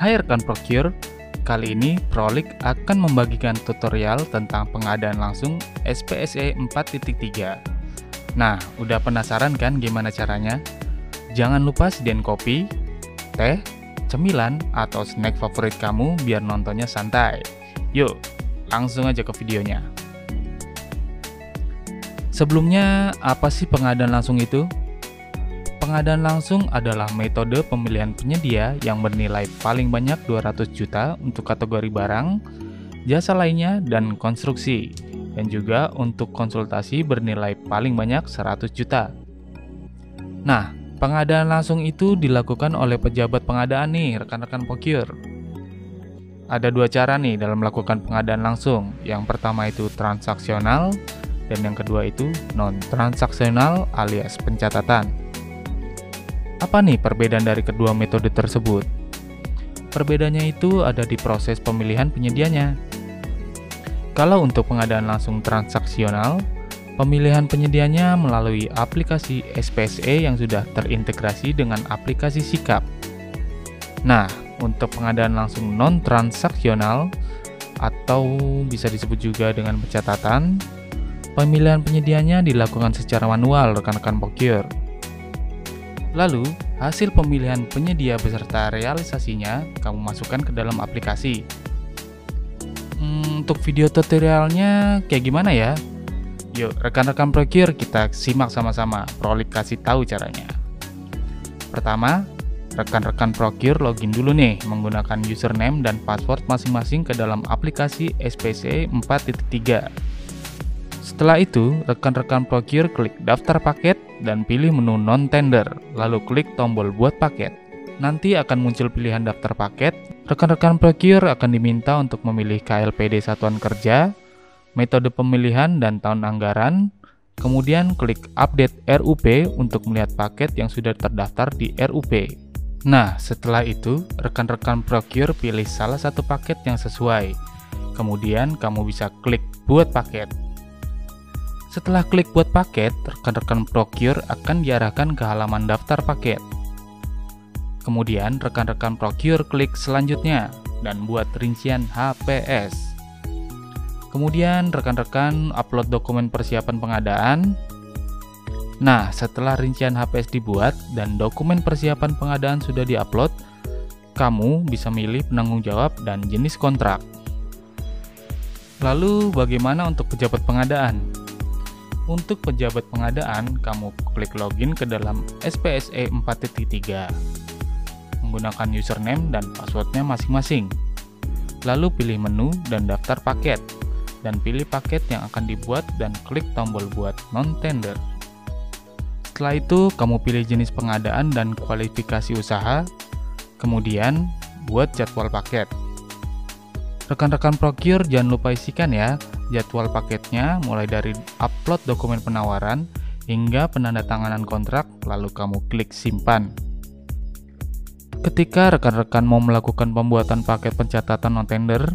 Hai rekan Procure, kali ini Prolik akan membagikan tutorial tentang pengadaan langsung SPSE 4.3. Nah, udah penasaran kan gimana caranya? Jangan lupa sediain kopi, teh, cemilan, atau snack favorit kamu biar nontonnya santai. Yuk, langsung aja ke videonya. Sebelumnya, apa sih pengadaan langsung itu? Pengadaan langsung adalah metode pemilihan penyedia yang bernilai paling banyak 200 juta untuk kategori barang, jasa lainnya, dan konstruksi, dan juga untuk konsultasi bernilai paling banyak 100 juta. Nah, pengadaan langsung itu dilakukan oleh pejabat pengadaan nih, rekan-rekan pokir. Ada dua cara nih dalam melakukan pengadaan langsung. Yang pertama itu transaksional, dan yang kedua itu non-transaksional alias pencatatan. Apa nih perbedaan dari kedua metode tersebut? Perbedaannya itu ada di proses pemilihan penyedianya. Kalau untuk pengadaan langsung transaksional, pemilihan penyedianya melalui aplikasi SPSE yang sudah terintegrasi dengan aplikasi Sikap. Nah, untuk pengadaan langsung non-transaksional atau bisa disebut juga dengan pencatatan, pemilihan penyedianya dilakukan secara manual rekan-rekan pokir. Lalu, hasil pemilihan penyedia beserta realisasinya kamu masukkan ke dalam aplikasi. Hmm, untuk video tutorialnya kayak gimana ya? Yuk, rekan-rekan prokir kita simak sama-sama. Prolik kasih tahu caranya. Pertama, rekan-rekan prokir login dulu nih menggunakan username dan password masing-masing ke dalam aplikasi SPC 4.3. Setelah itu, rekan-rekan procure klik daftar paket dan pilih menu non-tender, lalu klik tombol buat paket. Nanti akan muncul pilihan daftar paket. Rekan-rekan procure akan diminta untuk memilih KLPD satuan kerja, metode pemilihan dan tahun anggaran, kemudian klik update RUP untuk melihat paket yang sudah terdaftar di RUP. Nah, setelah itu, rekan-rekan procure pilih salah satu paket yang sesuai. Kemudian, kamu bisa klik buat paket. Setelah klik buat paket, rekan-rekan procure akan diarahkan ke halaman daftar paket. Kemudian, rekan-rekan procure klik selanjutnya dan buat rincian HPS. Kemudian, rekan-rekan upload dokumen persiapan pengadaan. Nah, setelah rincian HPS dibuat dan dokumen persiapan pengadaan sudah diupload, kamu bisa milih penanggung jawab dan jenis kontrak. Lalu, bagaimana untuk pejabat pengadaan? Untuk pejabat pengadaan, kamu klik login ke dalam SPSE 4.3 menggunakan username dan passwordnya masing-masing. Lalu pilih menu dan daftar paket, dan pilih paket yang akan dibuat dan klik tombol buat non-tender. Setelah itu, kamu pilih jenis pengadaan dan kualifikasi usaha, kemudian buat jadwal paket. Rekan-rekan procure jangan lupa isikan ya, jadwal paketnya mulai dari upload dokumen penawaran hingga penandatanganan kontrak lalu kamu klik simpan. Ketika rekan-rekan mau melakukan pembuatan paket pencatatan non-tender,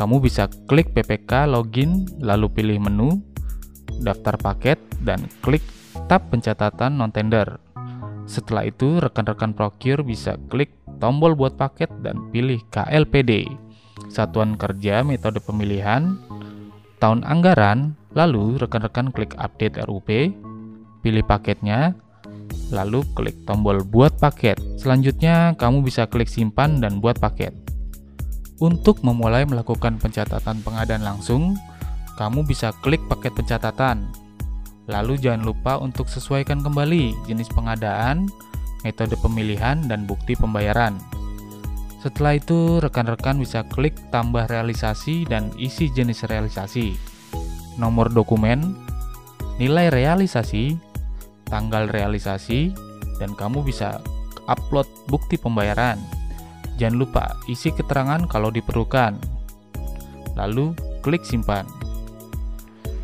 kamu bisa klik PPK login lalu pilih menu, daftar paket, dan klik tab pencatatan non-tender. Setelah itu, rekan-rekan procure bisa klik tombol buat paket dan pilih KLPD, satuan kerja metode pemilihan, tahun anggaran, lalu rekan-rekan klik update RUP, pilih paketnya, lalu klik tombol buat paket. Selanjutnya, kamu bisa klik simpan dan buat paket. Untuk memulai melakukan pencatatan pengadaan langsung, kamu bisa klik paket pencatatan. Lalu jangan lupa untuk sesuaikan kembali jenis pengadaan, metode pemilihan, dan bukti pembayaran. Setelah itu, rekan-rekan bisa klik tambah realisasi dan isi jenis realisasi, nomor dokumen, nilai realisasi, tanggal realisasi, dan kamu bisa upload bukti pembayaran. Jangan lupa isi keterangan kalau diperlukan. Lalu, klik simpan.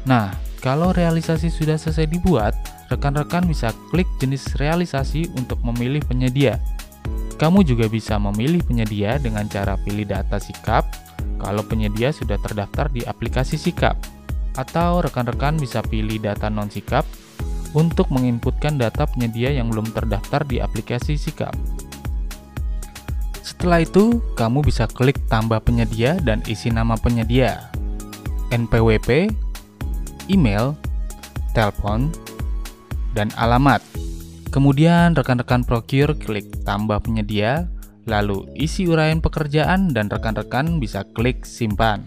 Nah, kalau realisasi sudah selesai dibuat, rekan-rekan bisa klik jenis realisasi untuk memilih penyedia. Kamu juga bisa memilih penyedia dengan cara pilih data sikap kalau penyedia sudah terdaftar di aplikasi sikap. Atau rekan-rekan bisa pilih data non-sikap untuk menginputkan data penyedia yang belum terdaftar di aplikasi sikap. Setelah itu, kamu bisa klik tambah penyedia dan isi nama penyedia, NPWP, email, telepon, dan alamat. Kemudian rekan-rekan Procure klik tambah penyedia, lalu isi uraian pekerjaan dan rekan-rekan bisa klik simpan.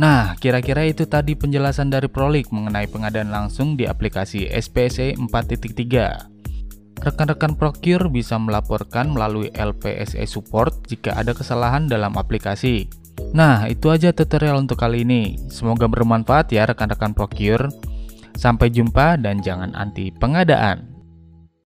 Nah, kira-kira itu tadi penjelasan dari Prolik mengenai pengadaan langsung di aplikasi SPSE 4.3. Rekan-rekan Procure bisa melaporkan melalui LPSE Support jika ada kesalahan dalam aplikasi. Nah, itu aja tutorial untuk kali ini. Semoga bermanfaat ya rekan-rekan Procure. Sampai jumpa dan jangan anti pengadaan.